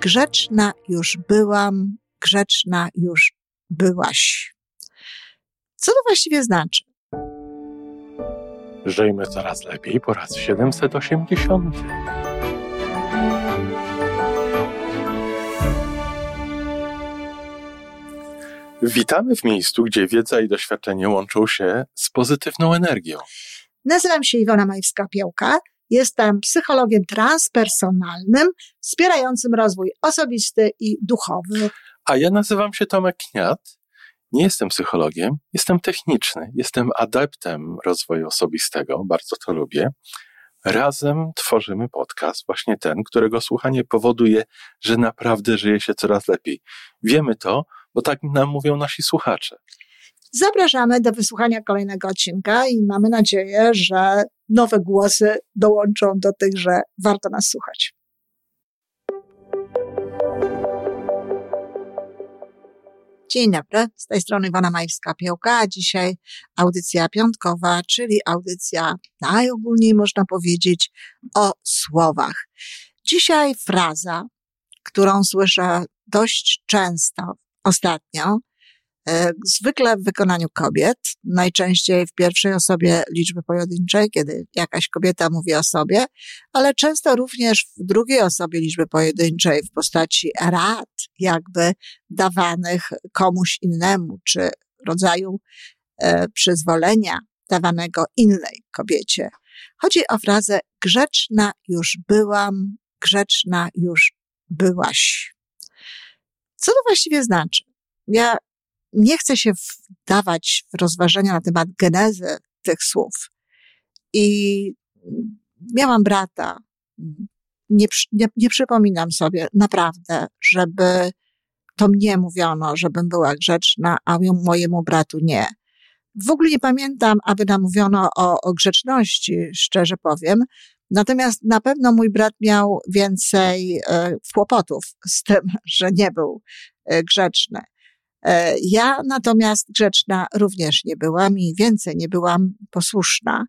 Grzeczna już byłam, grzeczna już byłaś. Co to właściwie znaczy? Żyjmy coraz lepiej po raz 780. Witamy w miejscu, gdzie wiedza i doświadczenie łączą się z pozytywną energią. Nazywam się Iwona Majwska-Piołka. Jestem psychologiem transpersonalnym, wspierającym rozwój osobisty i duchowy. A ja nazywam się Tomek Kniat. Nie jestem psychologiem, jestem techniczny, jestem adeptem rozwoju osobistego, bardzo to lubię. Razem tworzymy podcast, właśnie ten, którego słuchanie powoduje, że naprawdę żyje się coraz lepiej. Wiemy to, bo tak nam mówią nasi słuchacze. Zapraszamy do wysłuchania kolejnego odcinka i mamy nadzieję, że nowe głosy dołączą do tych, że warto nas słuchać. Dzień dobry, z tej strony Iwana Majwska-Piołka, a dzisiaj audycja piątkowa, czyli audycja najogólniej można powiedzieć o słowach. Dzisiaj fraza, którą słyszę dość często ostatnio, zwykle w wykonaniu kobiet, najczęściej w pierwszej osobie liczby pojedynczej, kiedy jakaś kobieta mówi o sobie, ale często również w drugiej osobie liczby pojedynczej w postaci rad, jakby dawanych komuś innemu, czy rodzaju e, przyzwolenia dawanego innej kobiecie. Chodzi o frazę grzeczna już byłam, grzeczna już byłaś. Co to właściwie znaczy? Ja nie chcę się wdawać w rozważania na temat genezy tych słów. I miałam brata. Nie, nie, nie przypominam sobie naprawdę, żeby to mnie mówiono, żebym była grzeczna, a mojemu bratu nie. W ogóle nie pamiętam, aby nam mówiono o, o grzeczności, szczerze powiem. Natomiast na pewno mój brat miał więcej e, kłopotów z tym, że nie był e, grzeczny. E, ja natomiast grzeczna również nie byłam i więcej nie byłam posłuszna,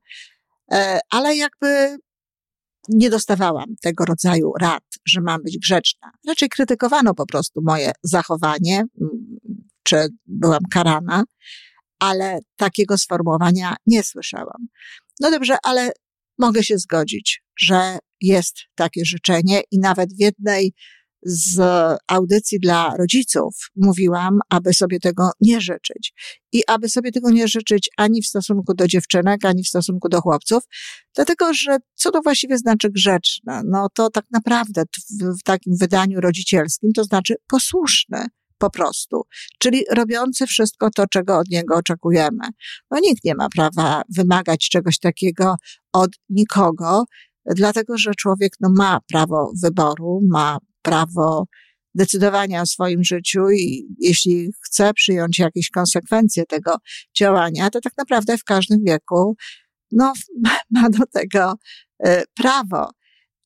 e, ale jakby nie dostawałam tego rodzaju rad, że mam być grzeczna. Raczej krytykowano po prostu moje zachowanie, czy byłam karana, ale takiego sformułowania nie słyszałam. No dobrze, ale mogę się zgodzić, że jest takie życzenie i nawet w jednej z audycji dla rodziców mówiłam, aby sobie tego nie życzyć. I aby sobie tego nie życzyć ani w stosunku do dziewczynek, ani w stosunku do chłopców, dlatego że co to właściwie znaczy grzeczne? No to tak naprawdę w, takim wydaniu rodzicielskim to znaczy posłuszny po prostu, czyli robiący wszystko to, czego od niego oczekujemy. No nikt nie ma prawa wymagać czegoś takiego od nikogo, dlatego że człowiek no, ma prawo wyboru, ma prawo decydowania o swoim życiu i jeśli chce przyjąć jakieś konsekwencje tego działania, to tak naprawdę w każdym wieku no, ma do tego e, prawo.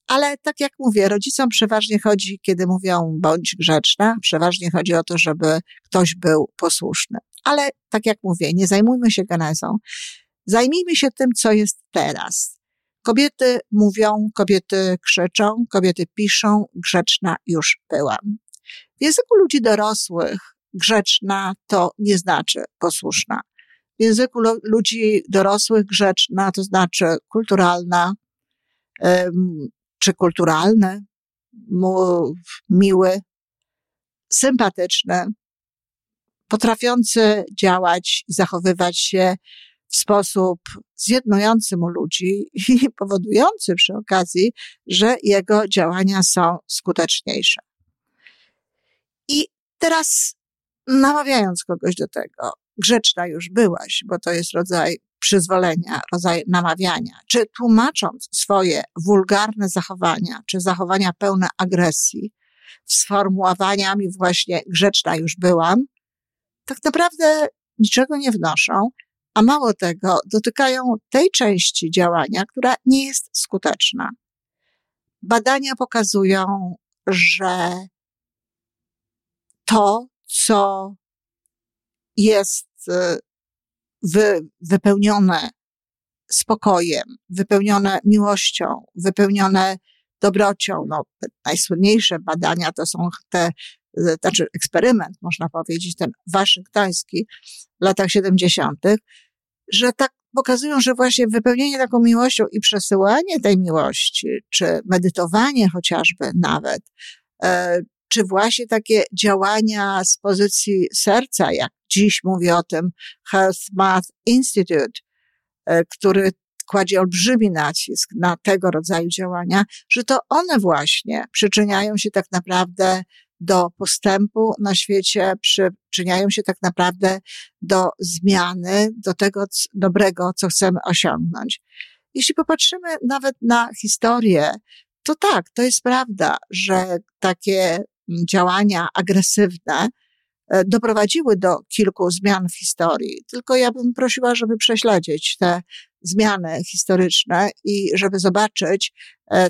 Ale tak jak mówię, rodzicom przeważnie chodzi, kiedy mówią bądź grzeczna, przeważnie chodzi o to, żeby ktoś był posłuszny. Ale tak jak mówię, nie zajmujmy się genezą. Zajmijmy się tym, co jest teraz. Kobiety mówią, kobiety krzyczą, kobiety piszą, grzeczna już byłam. W języku ludzi dorosłych grzeczna to nie znaczy posłuszna. W języku ludzi dorosłych grzeczna to znaczy kulturalna, czy kulturalny, miły, sympatyczny, potrafiący działać i zachowywać się w sposób zjednujący mu ludzi i powodujący przy okazji, że jego działania są skuteczniejsze. I teraz namawiając kogoś do tego, grzeczna już byłaś, bo to jest rodzaj przyzwolenia, rodzaj namawiania, czy tłumacząc swoje wulgarne zachowania, czy zachowania pełne agresji, sformułowaniami właśnie grzeczna już byłam, tak naprawdę niczego nie wnoszą, a mało tego, dotykają tej części działania, która nie jest skuteczna. Badania pokazują, że to, co jest y, wy, wypełnione spokojem, wypełnione miłością, wypełnione dobrocią. No, najsłynniejsze badania to są te, znaczy eksperyment, można powiedzieć, ten waszyngtoński w latach 70., że tak pokazują, że właśnie wypełnienie taką miłością i przesyłanie tej miłości, czy medytowanie chociażby nawet, e, czy właśnie takie działania z pozycji serca, jak dziś mówi o tym Health Math Institute, e, który kładzie olbrzymi nacisk na tego rodzaju działania, że to one właśnie przyczyniają się tak naprawdę do postępu na świecie, przyczyniają się tak naprawdę do zmiany, do tego dobrego, co chcemy osiągnąć. Jeśli popatrzymy nawet na historię, to tak, to jest prawda, że takie działania agresywne e, doprowadziły do kilku zmian w historii. Tylko ja bym prosiła, żeby prześledzić te zmiany historyczne i żeby zobaczyć,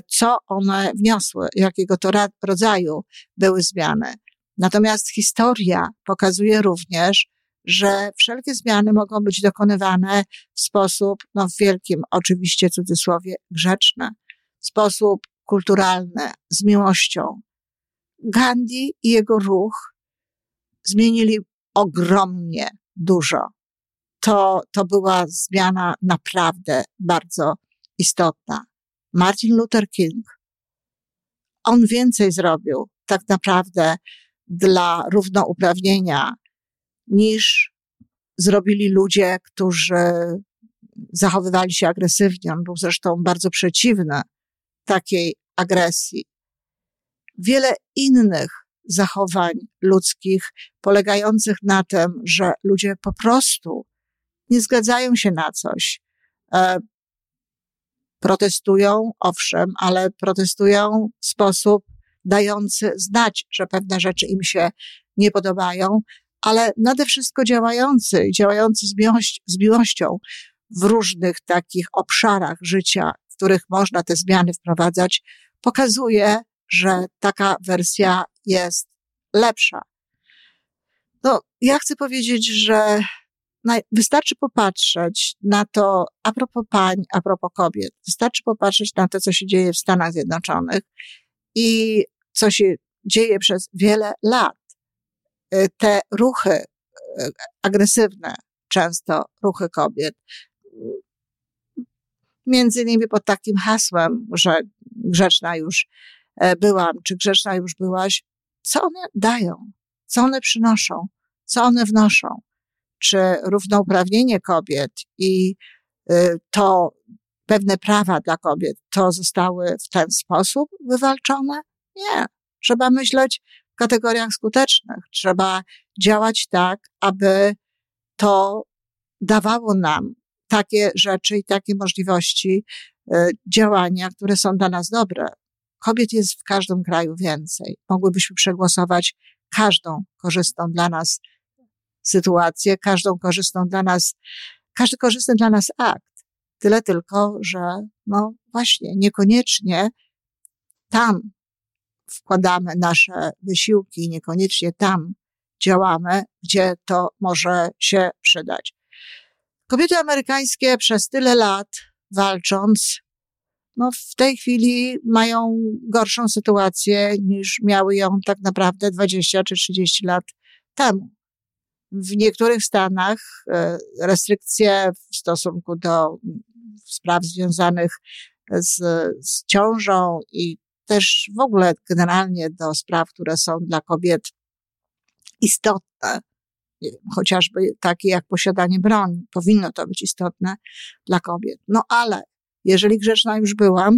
co one wniosły, jakiego to rodzaju były zmiany. Natomiast historia pokazuje również, że wszelkie zmiany mogą być dokonywane w sposób, no w wielkim oczywiście cudzysłowie, grzeczny, w sposób kulturalny, z miłością. Gandhi i jego ruch zmienili ogromnie dużo to, to była zmiana naprawdę bardzo istotna. Martin Luther King, on więcej zrobił tak naprawdę dla równouprawnienia niż zrobili ludzie, którzy zachowywali się agresywnie. On był zresztą bardzo przeciwny takiej agresji. Wiele innych zachowań ludzkich polegających na tym, że ludzie po prostu nie zgadzają się na coś. Protestują, owszem, ale protestują w sposób dający znać, że pewne rzeczy im się nie podobają, ale nade wszystko działający, działający z, miłość, z miłością w różnych takich obszarach życia, w których można te zmiany wprowadzać, pokazuje, że taka wersja jest lepsza. No, ja chcę powiedzieć, że wystarczy popatrzeć na to, a propos pań, a propos kobiet, wystarczy popatrzeć na to, co się dzieje w Stanach Zjednoczonych i co się dzieje przez wiele lat. Y, te ruchy y, agresywne, często ruchy kobiet, między innymi pod takim hasłem, że grzeczna już e, byłam, czy grzeczna już byłaś, co one dają, co one przynoszą, co one wnoszą czy równouprawnienie kobiet i y, to pewne prawa dla kobiet, to zostały w ten sposób wywalczone? Nie. Trzeba myśleć w kategoriach skutecznych. Trzeba działać tak, aby to dawało nam takie rzeczy i takie możliwości y, działania, które są dla nas dobre. Kobiet jest w każdym kraju więcej. Mogłybyśmy przegłosować każdą korzystną dla nas sytuację, każdą korzystną dla nas, każdy korzystny dla nas akt. Tyle tylko, że no właśnie, niekoniecznie tam wkładamy nasze wysiłki, niekoniecznie tam działamy, gdzie to może się przydać. Kobiety amerykańskie przez tyle lat walcząc, no w tej chwili mają gorszą sytuację niż miały ją tak naprawdę 20 czy 30 lat temu. W niektórych stanach e, restrykcje w stosunku do spraw związanych z, z ciążą i też w ogóle generalnie do spraw, które są dla kobiet istotne, chociażby takie jak posiadanie broni, powinno to być istotne dla kobiet. No ale jeżeli grzeczna już byłam,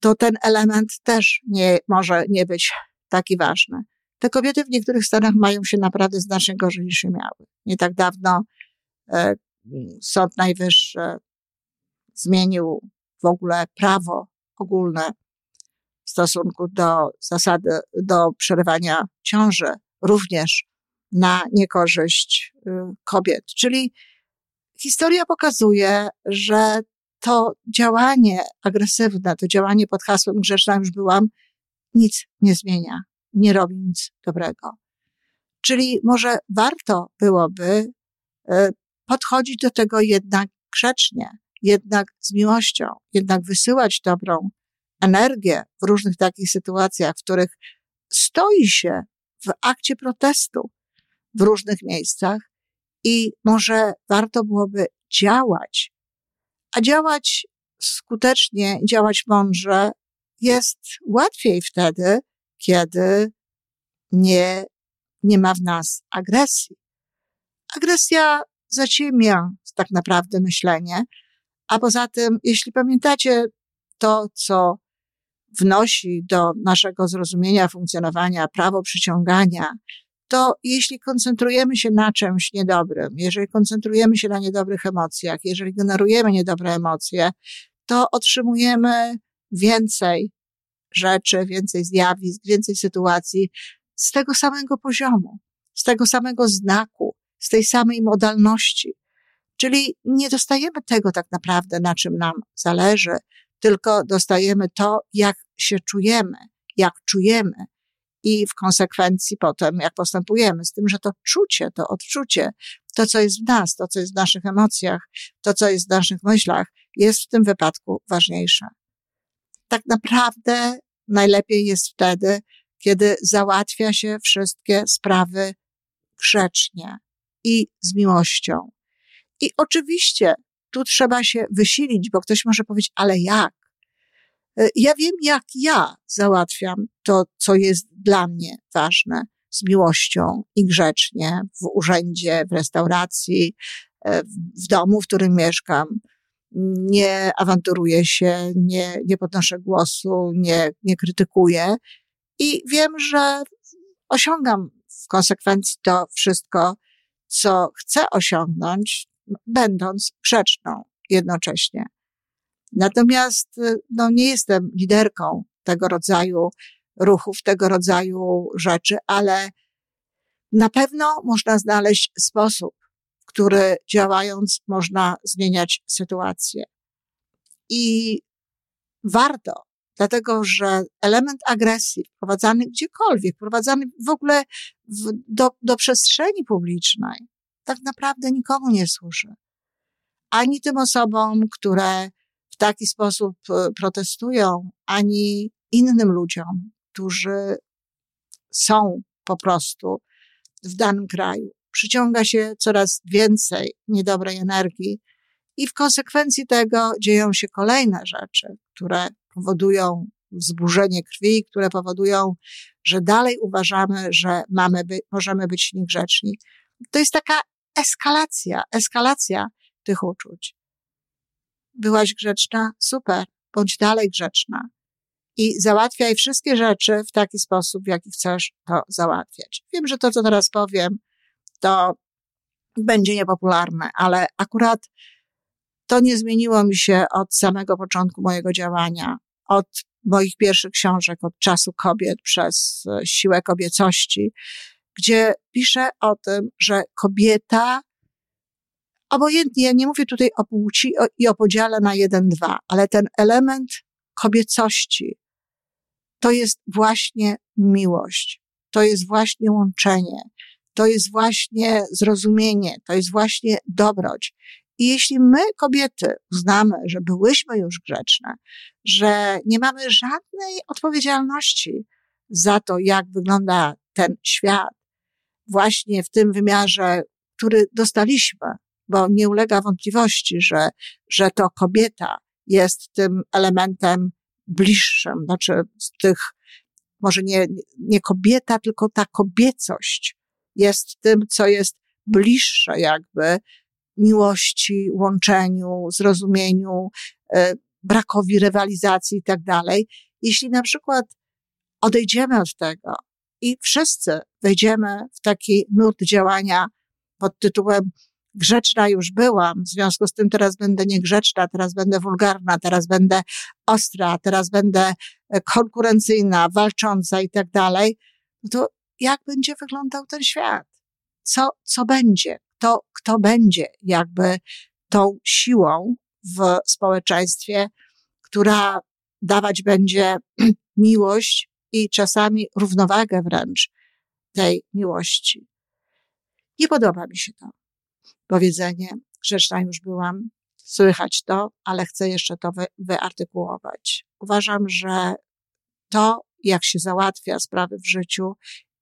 to ten element też nie może nie być taki ważny. Te kobiety w niektórych stanach mają się naprawdę znacznie gorzej niż się miały. Nie tak dawno e, Sąd Najwyższy zmienił w ogóle prawo ogólne w stosunku do zasady, do przerywania ciąży, również na niekorzyść y, kobiet. Czyli historia pokazuje, że to działanie agresywne, to działanie pod hasłem grzeczna już byłam, nic nie zmienia nie robi nic dobrego. Czyli może warto byłoby e, podchodzić do tego jednak grzecznie, jednak z miłością, jednak wysyłać dobrą energię w różnych takich sytuacjach, w których stoi się w akcie protestu w różnych miejscach i może warto byłoby działać. A działać skutecznie, działać mądrze jest łatwiej wtedy, kiedy nie, nie ma w nas agresji. Agresja zaciemnia tak naprawdę myślenie, a poza tym, jeśli pamiętacie to, co wnosi do naszego zrozumienia, funkcjonowania prawo przyciągania, to jeśli koncentrujemy się na czymś niedobrym, jeżeli koncentrujemy się na niedobrych emocjach, jeżeli generujemy niedobre emocje, to otrzymujemy więcej rzeczy, więcej zjawisk, więcej sytuacji z tego samego poziomu, z tego samego znaku, z tej samej modalności. Czyli nie dostajemy tego tak naprawdę, na czym nam zależy, tylko dostajemy to, jak się czujemy, jak czujemy i w konsekwencji potem, jak postępujemy. Z tym, że to czucie, to odczucie, to, co jest w nas, to, co jest w naszych emocjach, to, co jest w naszych myślach, jest w tym wypadku ważniejsze. Tak naprawdę najlepiej jest wtedy, kiedy załatwia się wszystkie sprawy grzecznie i z miłością. I oczywiście tu trzeba się wysilić, bo ktoś może powiedzieć, ale jak? E, ja wiem, jak ja załatwiam to, co jest dla mnie ważne, z miłością i grzecznie, w urzędzie, w restauracji, e, w domu, w którym mieszkam. Nie awanturuję się, nie, nie podnoszę głosu, nie, nie krytykuję i wiem, że osiągam w konsekwencji to wszystko, co chcę osiągnąć, będąc grzeczną jednocześnie. Natomiast no, nie jestem liderką tego rodzaju ruchów, tego rodzaju rzeczy, ale na pewno można znaleźć sposób, w który działając można zmieniać sytuację. I warto, dlatego że element agresji wprowadzany gdziekolwiek, wprowadzany w ogóle w, do, do przestrzeni publicznej, tak naprawdę nikomu nie służy. Ani tym osobom, które w taki sposób e, protestują, ani innym ludziom, którzy są po prostu w danym kraju. Przyciąga się coraz więcej niedobrej energii i w konsekwencji tego dzieją się kolejne rzeczy, które powodują wzburzenie krwi, które powodują, że dalej uważamy, że mamy by, możemy być niegrzeczni. To jest taka eskalacja, eskalacja tych uczuć. Byłaś grzeczna? Super. Bądź dalej grzeczna. I załatwiaj wszystkie rzeczy w taki sposób, w jaki chcesz to załatwiać. Wiem, że to, co teraz powiem, to będzie niepopularne, ale akurat to nie zmieniło mi się od samego początku mojego działania, od moich pierwszych książek, od czasu kobiet przez siłę kobiecości, gdzie piszę o tym, że kobieta obojętnie, ja nie mówię tutaj o płci i o podziale na jeden, dwa, ale ten element kobiecości to jest właśnie miłość, to jest właśnie łączenie, to jest właśnie zrozumienie, to jest właśnie dobroć. I jeśli my, kobiety, uznamy, że byłyśmy już grzeczne, że nie mamy żadnej odpowiedzialności za to, jak wygląda ten świat, właśnie w tym wymiarze, który dostaliśmy, bo nie ulega wątpliwości, że, że to kobieta jest tym elementem bliższym, znaczy z tych, może nie, nie kobieta, tylko ta kobiecość jest tym, co jest bliższe jakby miłości, łączeniu, zrozumieniu, e, brakowi rywalizacji i tak dalej. Jeśli na przykład odejdziemy od tego i wszyscy wejdziemy w taki nurt działania pod tytułem grzeczna już byłam, w związku z tym teraz będę niegrzeczna, teraz będę wulgarna, teraz będę ostra, teraz będę e, konkurencyjna, walcząca i tak dalej, no to jak będzie wyglądał ten świat? Co, co będzie? Kto, kto będzie jakby tą siłą w społeczeństwie, która dawać będzie miłość i czasami równowagę wręcz tej miłości. Nie podoba mi się to powiedzenie, grzeczna już byłam. Słychać to, ale chcę jeszcze to wy, wyartykułować. Uważam, że to, jak się załatwia sprawy w życiu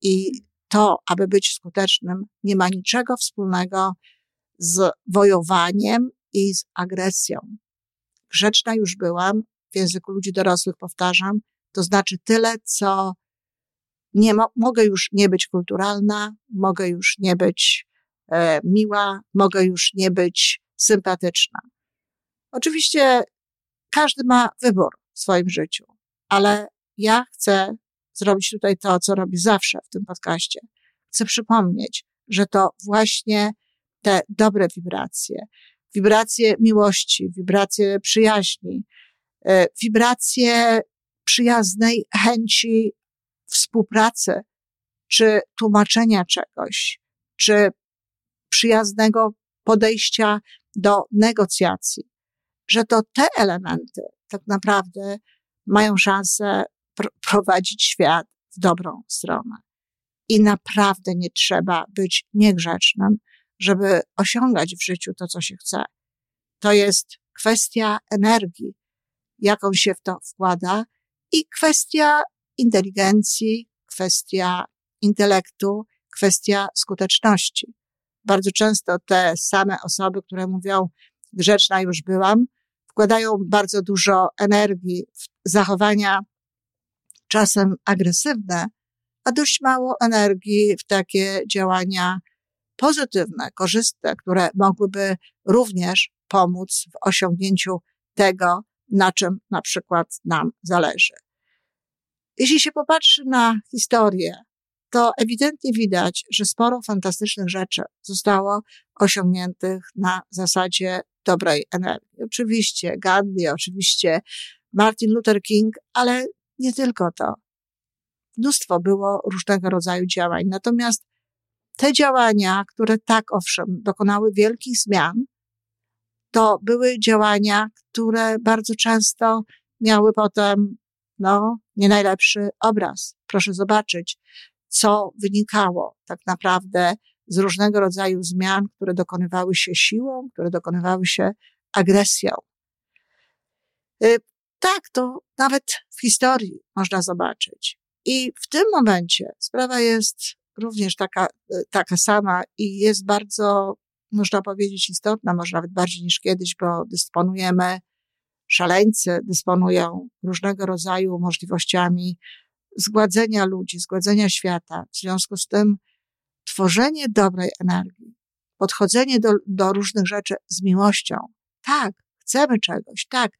i to, aby być skutecznym, nie ma niczego wspólnego z wojowaniem i z agresją. Grzeczna już byłam, w języku ludzi dorosłych powtarzam, to znaczy tyle, co nie mo mogę już nie być kulturalna, mogę już nie być e, miła, mogę już nie być sympatyczna. Oczywiście każdy ma wybór w swoim życiu, ale ja chcę zrobić tutaj to, co robię zawsze w tym podcaście. Chcę przypomnieć, że to właśnie te dobre wibracje, wibracje miłości, wibracje przyjaźni, e, wibracje przyjaznej chęci współpracy, czy tłumaczenia czegoś, czy przyjaznego podejścia do negocjacji, że to te elementy tak naprawdę mają szansę pr prowadzić świat w dobrą stronę. I naprawdę nie trzeba być niegrzecznym, żeby osiągać w życiu to, co się chce. To jest kwestia energii, jaką się w to wkłada i kwestia inteligencji, kwestia intelektu, kwestia skuteczności. Bardzo często te same osoby, które mówią, grzeczna już byłam, wkładają bardzo dużo energii w zachowania czasem agresywne, a dość mało energii w takie działania pozytywne, korzystne, które mogłyby również pomóc w osiągnięciu tego, na czym na przykład nam zależy. Jeśli się popatrzy na historię, to ewidentnie widać, że sporo fantastycznych rzeczy zostało osiągniętych na zasadzie dobrej energii. Oczywiście Gandhi, oczywiście Martin Luther King, ale nie tylko to. Mnóstwo było różnego rodzaju działań. Natomiast te działania, które tak owszem dokonały wielkich zmian, to były działania, które bardzo często miały potem, no, nie najlepszy obraz. Proszę zobaczyć, co wynikało tak naprawdę z różnego rodzaju zmian, które dokonywały się siłą, które dokonywały się agresją. Tak, to nawet w historii można zobaczyć. I w tym momencie sprawa jest również taka, y, taka sama i jest bardzo, można powiedzieć, istotna, może nawet bardziej niż kiedyś, bo dysponujemy, szaleńcy dysponują różnego rodzaju możliwościami zgładzenia ludzi, zgładzenia świata. W związku z tym tworzenie dobrej energii, podchodzenie do, do różnych rzeczy z miłością. Tak, chcemy czegoś, tak,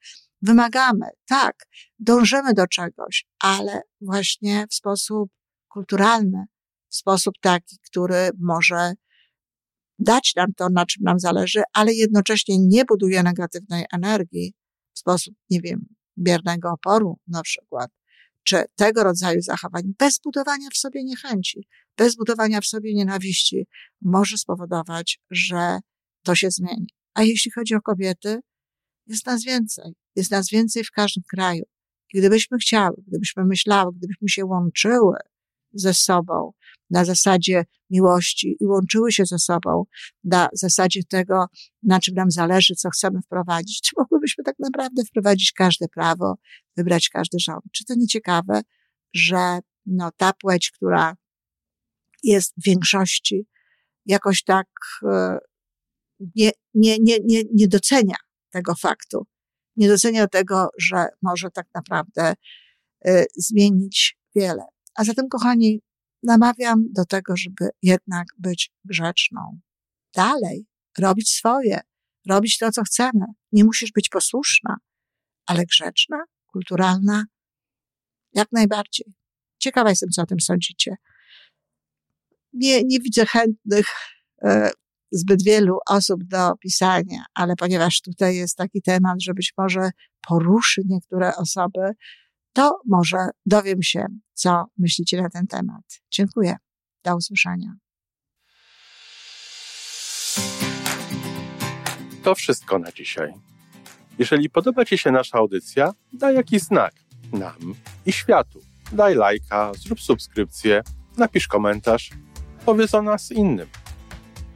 wymagamy, tak, dążymy do czegoś, ale właśnie w sposób kulturalny, w sposób taki, który może dać nam to, na czym nam zależy, ale jednocześnie nie buduje negatywnej energii w sposób, nie wiem, biernego oporu na przykład, czy tego rodzaju zachowań, bez budowania w sobie niechęci, bez budowania w sobie nienawiści, może spowodować, że to się zmieni. A jeśli chodzi o kobiety, jest nas więcej. Jest nas więcej w każdym kraju. I gdybyśmy chciały, gdybyśmy myślały, gdybyśmy się łączyły ze sobą na zasadzie miłości i łączyły się ze sobą na zasadzie tego, na czym nam zależy, co chcemy wprowadzić, czy mogłybyśmy tak naprawdę wprowadzić każde prawo, wybrać każdy rząd. Czy to nie ciekawe, że no, ta płeć, która jest w większości, jakoś tak nie, nie, nie, nie, nie docenia tego faktu. Nie docenia tego, że może tak naprawdę y, zmienić wiele. A zatem, kochani, namawiam do tego, żeby jednak być grzeczną. Dalej, robić swoje, robić to, co chcemy. Nie musisz być posłuszna, ale grzeczna, kulturalna, jak najbardziej. Ciekawa jestem, co o tym sądzicie. Nie, nie widzę chętnych e, zbyt wielu osób do pisania, ale ponieważ tutaj jest taki temat, że być może poruszy niektóre osoby, to może dowiem się, co myślicie na ten temat. Dziękuję. Do usłyszenia. To wszystko na dzisiaj. Jeżeli podoba Ci się nasza audycja, daj jakiś znak nam i światu. Daj lajka, zrób subskrypcję, napisz komentarz, powiedz o nas innym.